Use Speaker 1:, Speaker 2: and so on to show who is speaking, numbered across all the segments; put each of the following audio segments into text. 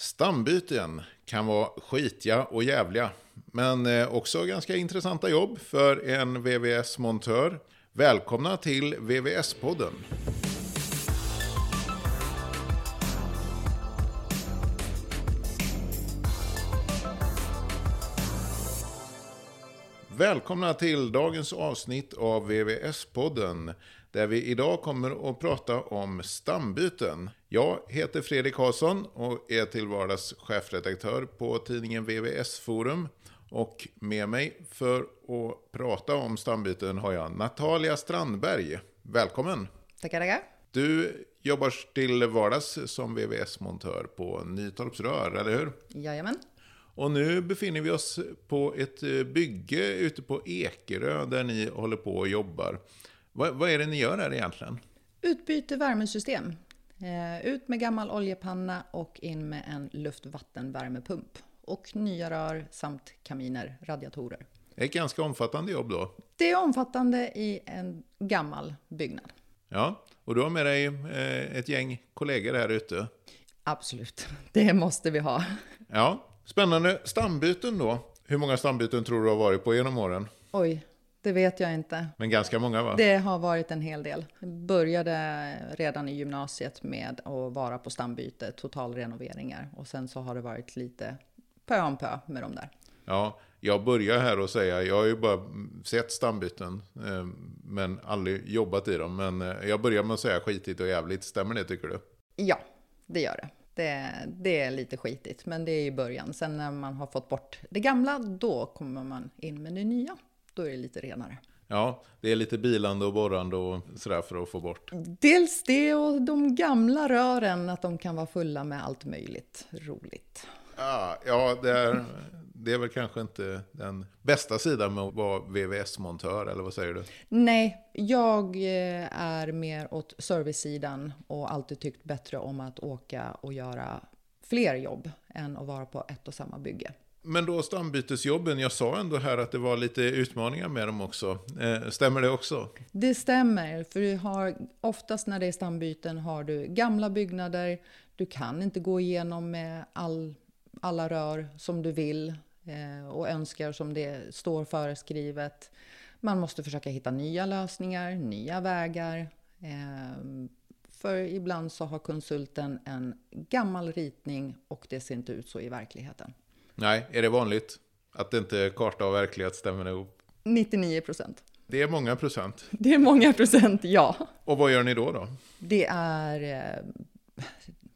Speaker 1: Stambyten kan vara skitiga och jävliga, men eh, också ganska intressanta jobb för en VVS-montör. Välkomna till VVS-podden. Välkomna till dagens avsnitt av VVS-podden där vi idag kommer att prata om stambyten. Jag heter Fredrik Karlsson och är till vardags chefredaktör på tidningen VVS Forum. Och med mig för att prata om stambyten har jag Natalia Strandberg. Välkommen!
Speaker 2: Tackar, tackar.
Speaker 1: Du jobbar till vardags som VVS-montör på Nytorps Rör, eller hur?
Speaker 2: Jajamän.
Speaker 1: Och nu befinner vi oss på ett eh, bygge ute på Ekerö där ni håller på och jobbar. Vad, vad är det ni gör här egentligen?
Speaker 2: Utbyte värmesystem. Eh, ut med gammal oljepanna och in med en luftvattenvärmepump. Och nya rör samt kaminer, radiatorer.
Speaker 1: Det är ett ganska omfattande jobb då.
Speaker 2: Det är omfattande i en gammal byggnad.
Speaker 1: Ja, och du har med dig eh, ett gäng kollegor här ute.
Speaker 2: Absolut, det måste vi ha.
Speaker 1: Ja, spännande. Stambyten då. Hur många stambyten tror du har varit på genom åren?
Speaker 2: Oj, det vet jag inte.
Speaker 1: Men ganska många va?
Speaker 2: Det har varit en hel del. Jag började redan i gymnasiet med att vara på stambyte, totalrenoveringar. Och sen så har det varit lite pö om pö med de där.
Speaker 1: Ja, jag börjar här och säga, jag har ju bara sett stambyten, eh, men aldrig jobbat i dem. Men eh, jag börjar med att säga skitigt och jävligt, stämmer det tycker du?
Speaker 2: Ja, det gör det. Det, det, är lite skitigt, men det är i början. Sen när man har fått bort det gamla, då kommer man in med det nya. Då är det lite renare.
Speaker 1: Ja, det är lite bilande och borrande och sådär för att få bort.
Speaker 2: Dels det och de gamla rören, att de kan vara fulla med allt möjligt roligt.
Speaker 1: Ja, ja det, är, det är väl kanske inte den bästa sidan med att vara VVS-montör, eller vad säger du?
Speaker 2: Nej, jag eh, är mer åt servicesidan och alltid tyckt bättre om att åka och göra fler jobb än att vara på ett och samma bygge.
Speaker 1: Men då stambytesjobben, jag sa ändå här att det var lite utmaningar med dem också. Eh, stämmer det också?
Speaker 2: Det stämmer, för du har, oftast när det är stambyten har du gamla byggnader, du kan inte gå igenom med all, alla rör som du vill eh, och önskar som det står föreskrivet. Man måste försöka hitta nya lösningar, nya vägar. Eh, för ibland så har konsulten en gammal ritning och det ser inte ut så i verkligheten.
Speaker 1: Nej, är det vanligt? Att inte karta och verklighet stämmer ihop?
Speaker 2: 99 procent.
Speaker 1: Det är många procent.
Speaker 2: Det är många procent, ja.
Speaker 1: Och vad gör ni då? då?
Speaker 2: Det är... Eh,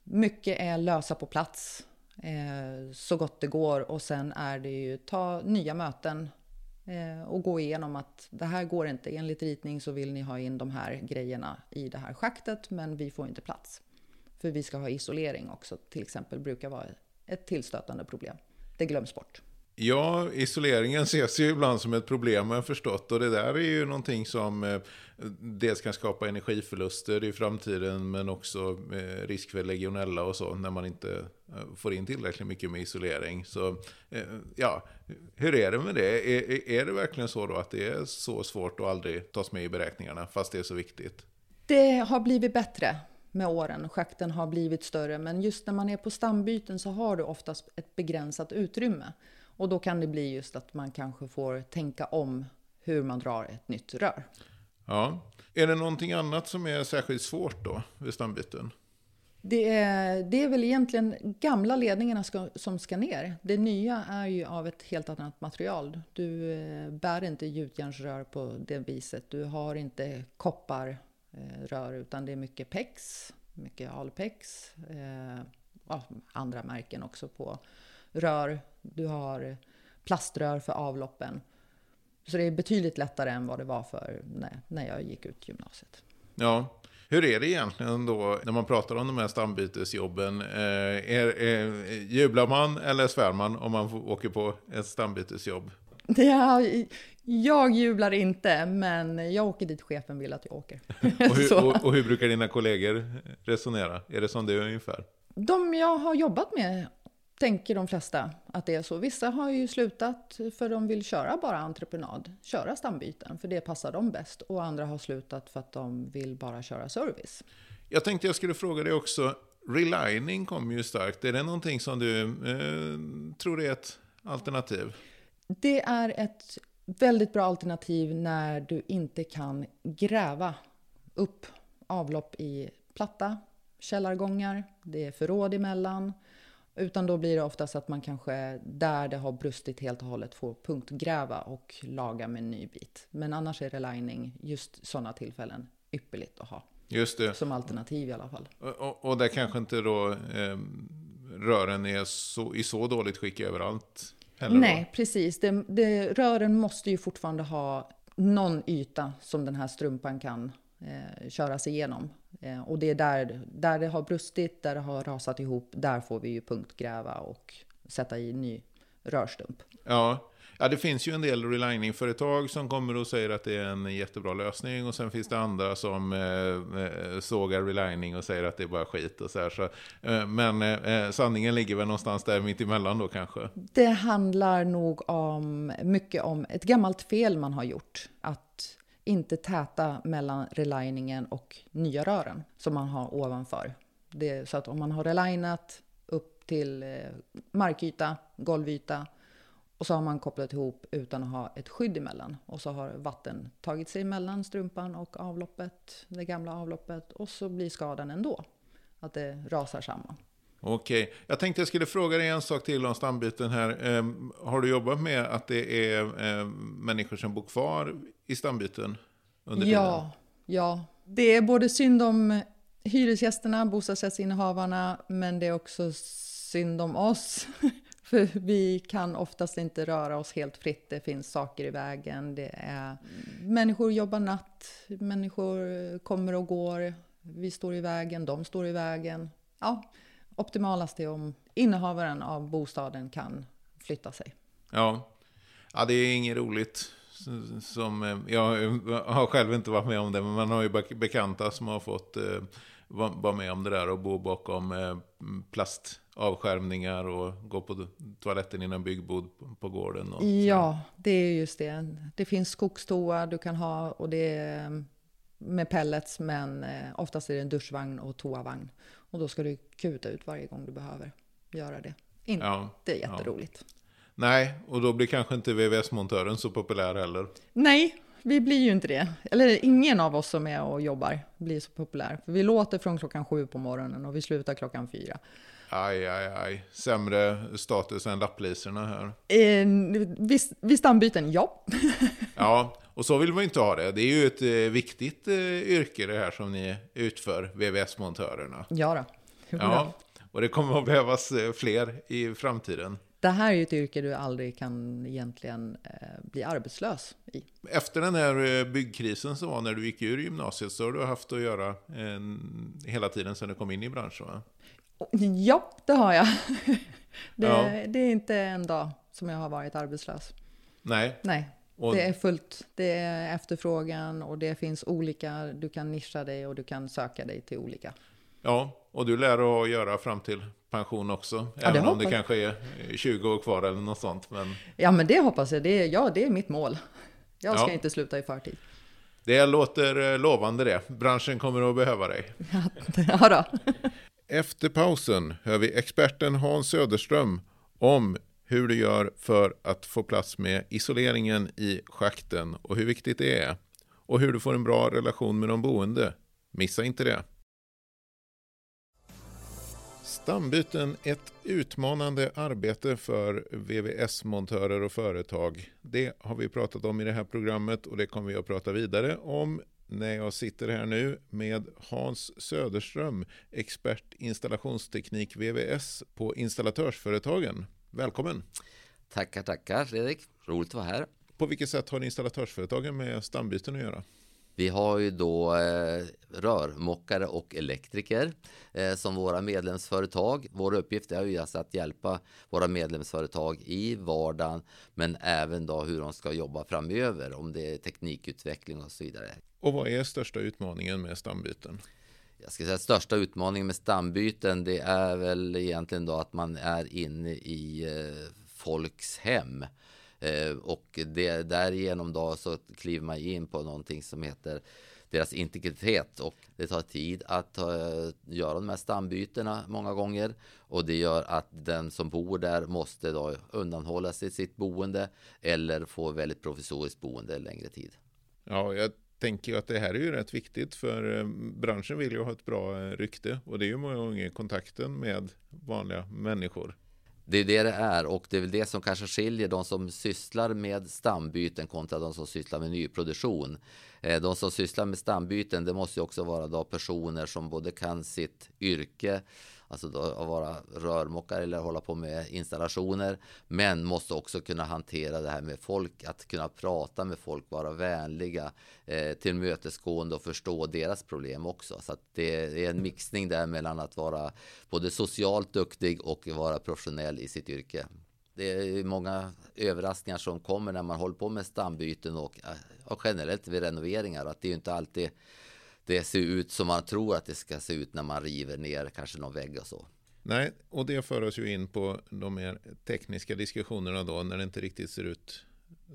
Speaker 2: mycket är lösa på plats eh, så gott det går och sen är det ju ta nya möten eh, och gå igenom att det här går inte. Enligt ritning så vill ni ha in de här grejerna i det här schaktet men vi får inte plats. För vi ska ha isolering också till exempel brukar vara ett tillstötande problem det glöms bort.
Speaker 1: Ja, isoleringen ses ju ibland som ett problem har jag förstått. Och det där är ju någonting som eh, dels kan skapa energiförluster i framtiden. Men också eh, risk för legionella och så när man inte eh, får in tillräckligt mycket med isolering. Så ja, hur är det med det? Är, är det verkligen så då att det är så svårt att aldrig tas med i beräkningarna fast det är så viktigt?
Speaker 2: Det har blivit bättre med åren. Schakten har blivit större, men just när man är på stambyten så har du oftast ett begränsat utrymme. Och då kan det bli just att man kanske får tänka om hur man drar ett nytt rör.
Speaker 1: Ja. Är det någonting annat som är särskilt svårt då vid stambyten?
Speaker 2: Det är, det är väl egentligen gamla ledningarna ska, som ska ner. Det nya är ju av ett helt annat material. Du eh, bär inte gjutjärnsrör på det viset. Du har inte koppar Eh, rör utan det är mycket PEX, mycket Alpex, eh, ja, andra märken också på rör. Du har plaströr för avloppen. Så det är betydligt lättare än vad det var för när, när jag gick ut gymnasiet.
Speaker 1: Ja, hur är det egentligen då när man pratar om de här stambytesjobben? Eh, är, är, jublar man eller svär man om man åker på ett stambytesjobb?
Speaker 2: Ja, jag jublar inte, men jag åker dit chefen vill att jag åker.
Speaker 1: och, hur, och, och, hur, brukar dina kollegor resonera? Är det som det är ungefär?
Speaker 2: De jag har jobbat med tänker de flesta att det är så. Vissa har ju slutat för de vill köra bara entreprenad, köra stambyten, för det passar dem bäst. Och andra har slutat för att de vill bara köra service.
Speaker 1: Jag tänkte jag skulle fråga dig också, Relining kommer ju starkt. Är det någonting som du eh, tror är ett alternativ?
Speaker 2: Det är ett väldigt bra alternativ när du inte kan gräva upp avlopp i platta källargångar. Det är förråd emellan. Utan då blir det oftast att man kanske där det har brustit helt och hållet får punktgräva och laga med en ny bit. Men annars är relining just sådana tillfällen ypperligt att ha.
Speaker 1: Just det.
Speaker 2: Som alternativ i alla fall.
Speaker 1: Och, och, och där kanske inte då eh, rören är så, i så dåligt skick överallt?
Speaker 2: Heller Nej, då. precis. Det, det, rören måste ju fortfarande ha någon yta som den här strumpan kan eh, köras igenom. Eh, och det är där, där det har brustit, där det har rasat ihop, där får vi ju punktgräva och sätta i ny rörstump.
Speaker 1: Ja, Ja, det finns ju en del relining-företag som kommer och säger att det är en jättebra lösning. Och sen finns det andra som eh, eh sågar relining och säger att det är bara skit och så här. Så, eh, men eh, eh, sanningen ligger väl någonstans där mitt emellan då kanske?
Speaker 2: Det handlar nog om mycket om ett gammalt fel man har gjort. Att inte täta mellan reliningen och nya rören som man har ovanför. Det, så att om man har relinat upp till eh, markyta, golvyta och så har man kopplat ihop utan att ha ett skydd emellan. Och så har vatten tagit sig emellan strumpan och avloppet, det gamla avloppet. Och så blir skadan ändå. Att det rasar samman.
Speaker 1: Okej, jag tänkte jag skulle fråga dig en sak till om stambyten här. Um, har du jobbat med att det är um, människor som bor kvar i stambyten under
Speaker 2: ja, tiden? Ja, det är både synd om hyresgästerna, bostadsrättsinnehavarna, men det är också synd om oss. För vi kan oftast inte röra oss helt fritt. Det finns saker i vägen. Det är, människor jobbar natt, människor kommer och går. Vi står i vägen, de står i vägen. Ja, optimalast är om innehavaren av bostaden kan flytta sig.
Speaker 1: Ja, ja det är inget roligt. Som, eh, jag har själv inte varit med om det, men man har ju bekanta som har fått eh, vara med om det där och bo bakom eh, plastavskärmningar och gå på toaletten i en byggbod på gården. Och
Speaker 2: ja, det är just det. Det finns skogstoa du kan ha och det är mm, med pellets, men eh, oftast är det en duschvagn och toavagn. Och då ska du kuta ut varje gång du behöver göra det. Inte ja, jätteroligt. Ja.
Speaker 1: Nej, och då blir kanske inte VVS-montören så populär heller.
Speaker 2: Nej, vi blir ju inte det. Eller ingen av oss som är och jobbar blir så populär. För vi låter från klockan sju på morgonen och vi slutar klockan fyra.
Speaker 1: Aj, aj, aj. Sämre status än lappliserna här.
Speaker 2: Eh, vid stambyten, ja.
Speaker 1: ja, och så vill man inte ha det. Det är ju ett eh, viktigt eh, yrke det här som ni utför, VVS-montörerna.
Speaker 2: Ja då.
Speaker 1: Ja, och det kommer att behövas eh, fler i framtiden.
Speaker 2: Det här är ju ett yrke du aldrig kan egentligen eh, bli arbetslös i.
Speaker 1: Efter den här eh, byggkrisen som var när du gick ur gymnasiet så har du haft att göra eh, hela tiden sedan du kom in i branschen va?
Speaker 2: Ja, det har jag. Det, ja. det, är inte en dag som jag har varit arbetslös.
Speaker 1: Nej.
Speaker 2: Nej, och... det är fullt. Det är efterfrågan och det finns olika, du kan nischa dig och du kan söka dig till olika.
Speaker 1: Ja, och du lär att göra fram till pension också. Ja, även om det kanske är 20 år kvar eller något sånt. Men...
Speaker 2: Ja, men det hoppas jag. Det är, ja, det är mitt mål. Jag ska ja. inte sluta i förtid.
Speaker 1: Det låter eh, lovande det. Branschen kommer att behöva dig.
Speaker 2: Ja, då.
Speaker 1: Efter pausen hör vi experten Hans Söderström om hur du gör för att få plats med isoleringen i schakten och hur viktigt det är. Och hur du får en bra relation med de boende. Missa inte det. Stambyten, ett utmanande arbete för VVS-montörer och företag. Det har vi pratat om i det här programmet och det kommer vi att prata vidare om när jag sitter här nu med Hans Söderström, expert installationsteknik VVS på Installatörsföretagen. Välkommen!
Speaker 3: Tackar, tackar Fredrik. Roligt att vara här.
Speaker 1: På vilket sätt har installatörsföretagen med stambyten att göra?
Speaker 3: Vi har ju då eh, rörmockare och elektriker eh, som våra medlemsföretag. Vår uppgift är ju alltså att hjälpa våra medlemsföretag i vardagen men även då hur de ska jobba framöver om det är teknikutveckling och så vidare.
Speaker 1: Och vad är största utmaningen med stambyten?
Speaker 3: Jag ska säga största utmaningen med stambyten det är väl egentligen då att man är inne i eh, folks hem Eh, och det, därigenom då så kliver man in på någonting som heter deras integritet och det tar tid att uh, göra de här stambytena många gånger och det gör att den som bor där måste då undanhålla sig sitt boende eller få väldigt provisoriskt boende längre tid.
Speaker 1: Ja, jag tänker ju att det här är ju rätt viktigt för eh, branschen vill ju ha ett bra eh, rykte och det är ju många gånger kontakten med vanliga människor.
Speaker 3: Det är det det är och det är väl det som kanske skiljer de som sysslar med stambyten kontra de som sysslar med nyproduktion. Eh, de som sysslar med stambyten, det måste ju också vara då personer som både kan sitt yrke, alltså då att vara rörmokare eller hålla på med installationer, men måste också kunna hantera det här med folk, att kunna prata med folk, vara vänliga, eh, tillmötesgående och förstå deras problem också. Så att det är en mixning där mellan att vara både socialt duktig och vara professionell i sitt yrke. Det är många överraskningar som kommer när man håller på med stambyten och, eh, och generellt vid renoveringar. Att det är inte alltid det ser ut som man tror att det ska se ut när man river ner kanske någon vägg och så.
Speaker 1: Nej, och det för oss ju in på de mer tekniska diskussionerna då när det inte riktigt ser ut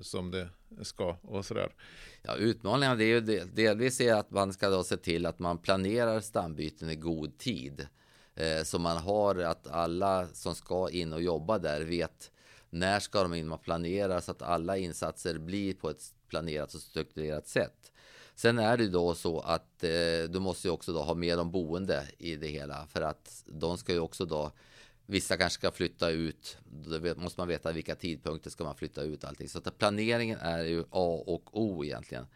Speaker 1: som det ska och sådär.
Speaker 3: Ja, utmaningarna det är ju delvis är att man ska då se till att man planerar stambyten i god tid. Eh, så man har att alla som ska in och jobba där vet när ska de in, man planerar så att alla insatser blir på ett planerat och strukturerat sätt. Sen är det då så att eh, du måste ju också då ha med de boende i det hela för att de ska ju också då Vissa kanske ska flytta ut. Då måste man veta vilka tidpunkter ska man flytta ut allting. Så att planeringen är ju A och O egentligen.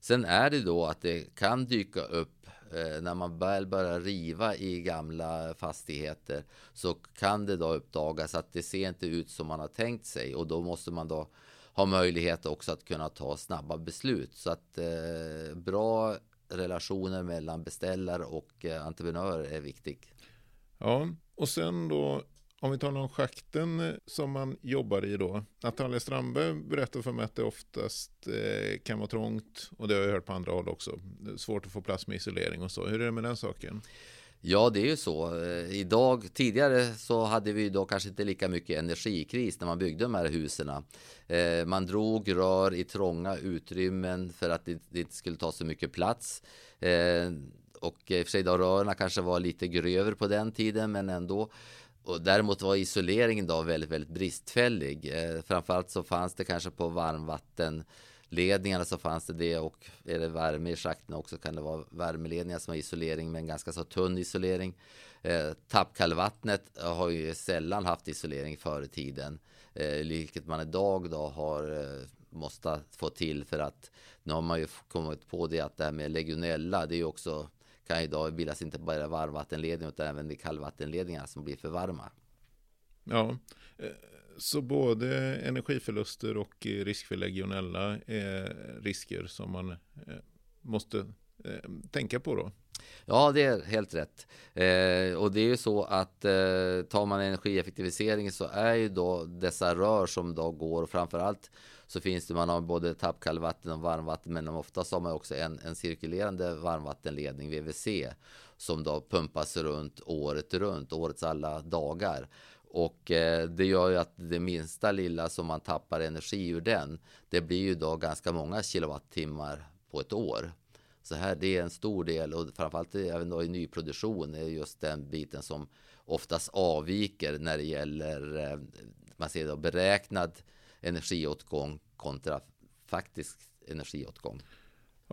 Speaker 3: Sen är det då att det kan dyka upp Eh, när man väl börjar riva i gamla fastigheter så kan det då uppdagas att det ser inte ut som man har tänkt sig och då måste man då ha möjlighet också att kunna ta snabba beslut. Så att eh, bra relationer mellan beställare och eh, är viktigt.
Speaker 1: Ja, och sen då om vi talar om schakten eh, som man jobbar i då. Natalia Strandberg berättar för mig att det oftast eh, kan vara trångt och det har jag hört på andra håll också. Svårt att få plats med isolering och så. Hur är det med den saken?
Speaker 3: Ja, det är ju så. Eh, idag, tidigare så hade vi då kanske inte lika mycket energikris när man byggde de här husen. Man drog rör i trånga utrymmen för att det inte skulle ta så mycket plats. Och i och för sig då rören kanske var lite grövre på den tiden, men ändå. Och däremot var isoleringen då väldigt, väldigt bristfällig. Eh, framförallt så fanns det kanske på varmvattenledningarna så fanns det det och är det värme i schakten också kan det vara värmeledningar som har isolering med en ganska så tunn isolering. Eh, tappkallvattnet har ju sällan haft isolering förr i tiden, eh, vilket man idag då har eh, måste få till för att nu har man ju kommit på det att det här med legionella, det är ju också kan idag bildas alltså inte bara varmvattenledningar utan även i kallvattenledningar som blir för varma.
Speaker 1: Ja, eh, så både energiförluster och risk för legionella är eh, risker som man eh, måste tänka på då.
Speaker 3: Ja, det är helt rätt. Eh, och det är ju så att eh, tar man energieffektivisering så är ju då dessa rör som då går och framförallt så finns det, man har både tappkallvatten och varmvatten men oftast har man också en, en cirkulerande varmvattenledning, VVC, som då pumpas runt året runt, årets alla dagar. Och eh, det gör ju att det minsta lilla som man tappar energi ur den, det blir ju då ganska många kilowattimmar på ett år. Så här, det är en stor del och framförallt även då i nyproduktion är just den biten som oftast avviker när det gäller eh, man ser då beräknad energiåtgång kontra faktisk energiåtgång.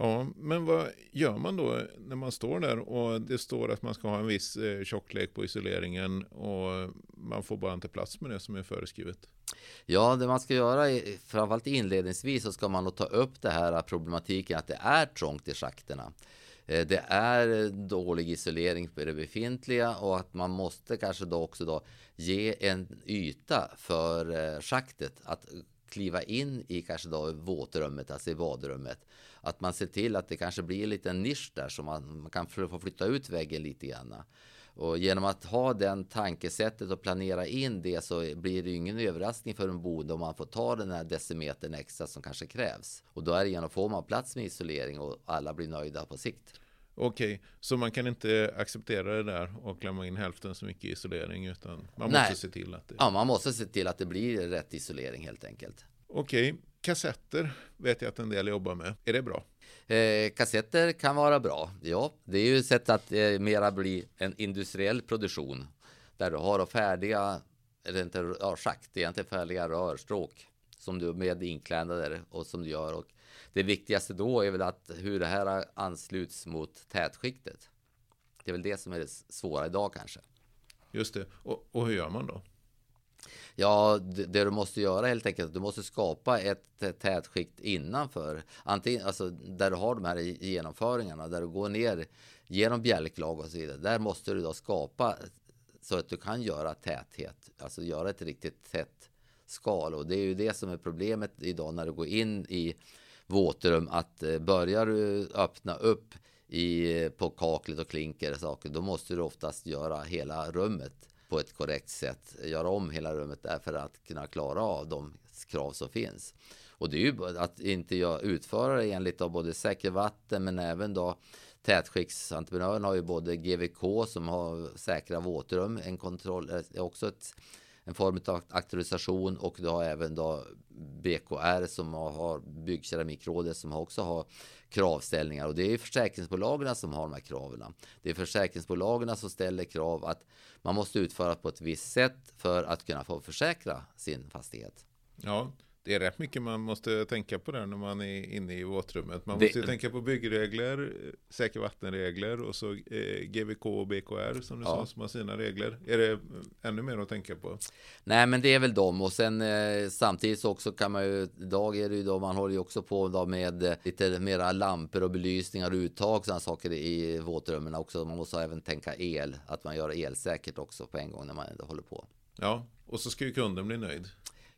Speaker 1: Ja, men vad gör man då när man står där och det står att man ska ha en viss eh, tjocklek på isoleringen och man får bara inte plats med det som är föreskrivet?
Speaker 3: Ja, det man ska göra, framförallt inledningsvis, så ska man nog ta upp det här problematiken att det är trångt i schakterna. Eh, det är dålig isolering på det befintliga och att man måste kanske då också då ge en yta för eh, schaktet att kliva in i kanske då våtrummet, alltså i badrummet. Att man ser till att det kanske blir en liten nisch där så man, man kan få flytta ut väggen lite grann. Och genom att ha den tankesättet och planera in det så blir det ingen överraskning för en boende om man får ta den här decimetern extra som kanske krävs. Och då är det genom får man plats med isolering och alla blir nöjda på sikt.
Speaker 1: Okej, så man kan inte acceptera det där och klämma in hälften så mycket isolering utan man Nej. måste se till att det...
Speaker 3: Ja, man måste se till att det blir rätt isolering helt enkelt.
Speaker 1: Okej, kassetter vet jag att en del jobbar med. Är det bra?
Speaker 3: Eh, kassetter kan vara bra. Ja, det är ju ett sätt att eh, mera bli en industriell produktion där du har färdiga, eller inte ja, schakt, egentligen färdiga rörstråk som du med inklädnader och som du gör. Och det viktigaste då är väl att hur det här ansluts mot tätskiktet. Det är väl det som är det svåra idag kanske.
Speaker 1: Just det. Och, och hur gör man då?
Speaker 3: Ja, det, det, du måste göra helt enkelt, du måste skapa ett, tätskikt innanför. Antingen, alltså där du har de här genomföringarna, där du går ner genom bjälklag och så vidare. Där måste du då skapa så att du kan göra täthet, alltså göra ett riktigt tätt skal. Och det är ju det som är problemet idag när du går in i våtrum, att eh, börjar du öppna upp i, eh, på kaklet och klinker och saker, då måste du oftast göra hela rummet på ett korrekt sätt. Göra om hela rummet där för att kunna klara av de krav som finns. Och det är ju att inte jag utföra det enligt av både säker vatten men även då tätskiktsentreprenören har ju både GVK som har säkra våtrum, en kontroll, eh, också ett, en form av auktorisation och du har även då BKR som har Byggkeramikrådet som också har kravställningar och det är försäkringsbolagen som har de här kraven. Det är försäkringsbolagen som ställer krav att man måste utföra på ett visst sätt för att kunna få försäkra sin fastighet.
Speaker 1: Ja, det är rätt mycket man måste tänka på där när man är inne i våtrummet. Man måste det... tänka på byggregler, säker vattenregler och så eh, GVK och BKR som du ja. sa som har sina regler. Är det ännu mer att tänka på?
Speaker 3: Nej, men det är väl dem och sen eh, samtidigt så också kan man ju idag är det ju då man håller ju också på då med eh, lite mera lampor och belysningar och uttag sådana saker i våtrummen också. Man måste även tänka el, att man gör elsäkert också på en gång när man håller på.
Speaker 1: Ja, och så ska ju kunden bli nöjd.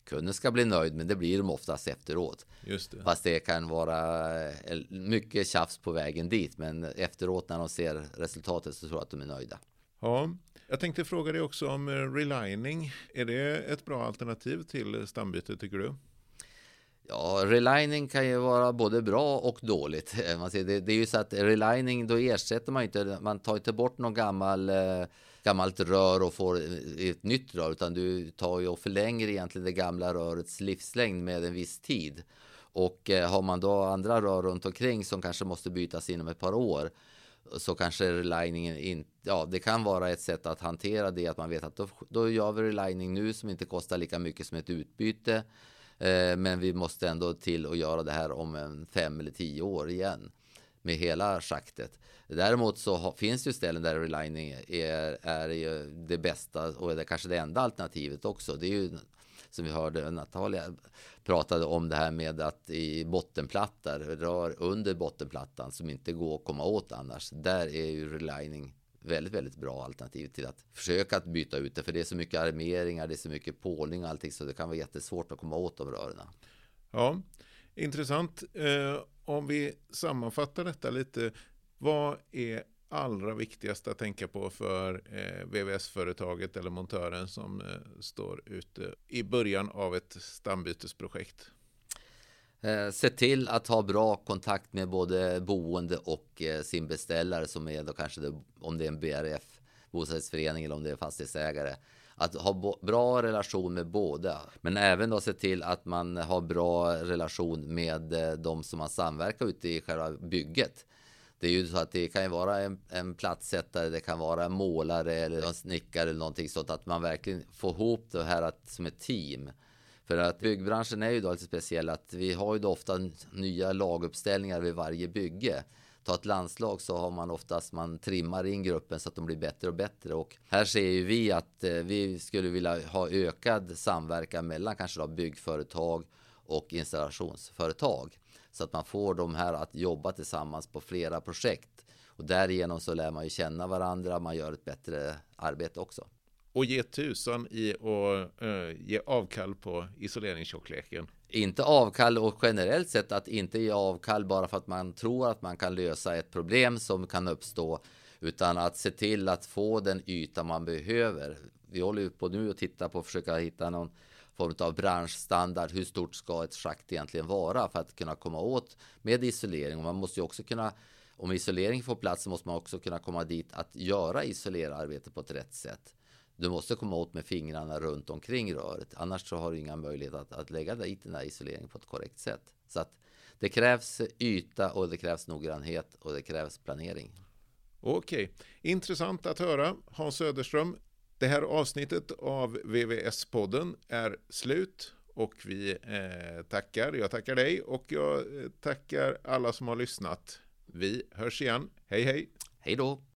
Speaker 3: Kunden ska bli nöjd, men det blir de oftast efteråt.
Speaker 1: Just det.
Speaker 3: Fast det kan vara eh, mycket tjafs på vägen dit, men efteråt när de ser resultatet så tror jag att de är nöjda.
Speaker 1: Ja, jag tänkte fråga dig också om eh, relining. Är det ett bra alternativ till stambyte tycker du?
Speaker 3: Ja, relining kan ju vara både bra och dåligt. Man ser, det, är ju så att relining, då ersätter man inte, man tar inte bort någon gammal eh, gammalt rör och får eh, ett nytt rör utan du tar ju och förlänger egentligen det gamla rörets livslängd med en viss tid. Och eh, har man då andra rör runt omkring som kanske måste bytas inom ett par år så kanske reliningen inte, ja det kan vara ett sätt att hantera det att man vet att då, då gör vi relining nu som inte kostar lika mycket som ett utbyte. Eh, men vi måste ändå till att göra det här om en fem eller tio år igen med hela schaktet. Däremot så finns det ju ställen där relining är, är det bästa och det kanske det enda alternativet också. Det är ju som vi hörde Natalia pratade om det här med att i bottenplattor, rör under bottenplattan som inte går att komma åt annars. Där är ju relining väldigt, väldigt bra alternativ till att försöka att byta ut det. För det är så mycket armeringar, det är så mycket påling och allting så det kan vara jättesvårt att komma åt de rören.
Speaker 1: Ja, intressant. Eh, om vi sammanfattar detta lite. Vad är allra viktigast att tänka på för eh, VVS-företaget eller montören som eh, står ute i början av ett stambytesprojekt?
Speaker 3: Eh, se till att ha bra kontakt med både boende och eh, sin beställare som är då kanske det, om det är en BRF, bostadsrättsförening eller om det är fastighetsägare. Att ha bra relation med båda, men även då se till att man har bra relation med eh, de som man samverkar ute i själva bygget. Det är ju så att det kan ju vara en, en platssättare, det kan vara en målare eller en snickare eller någonting sånt att man verkligen får ihop det här att, som ett team. För att byggbranschen är ju då lite speciell att vi har ju då ofta nya laguppställningar vid varje bygge. Ta ett landslag så har man oftast, man trimmar in gruppen så att de blir bättre och bättre. Och här ser ju vi att eh, vi skulle vilja ha ökad samverkan mellan kanske då byggföretag och installationsföretag. Så att man får de här att jobba tillsammans på flera projekt. Och därigenom så lär man ju känna varandra, man gör ett bättre arbete också.
Speaker 1: Och ge tusan i att uh, eh, ge avkall på isoleringstjockleken.
Speaker 3: Inte avkall och generellt sett att inte ge avkall bara för att man tror att man kan lösa ett problem som kan uppstå. Utan att se till att få den yta man behöver. Vi håller ju på nu och tittar på att försöka hitta någon form av branschstandard. Hur stort ska ett schakt egentligen vara för att kunna komma åt med isolering? Och man måste ju också kunna om isolering får plats så måste man också kunna komma dit att göra isolerarbete på ett rätt sätt. Du måste komma åt med fingrarna runt omkring röret. Annars så har du inga möjligheter att, att lägga dit den där isoleringen på ett korrekt sätt. Så att det krävs yta och det krävs noggrannhet och det krävs planering.
Speaker 1: Okej, intressant att höra Hans Söderström. Det här avsnittet av VVS-podden är slut och vi eh, tackar. Jag tackar dig och jag eh, tackar alla som har lyssnat. Vi hörs igen. Hej hej!
Speaker 3: Hej då!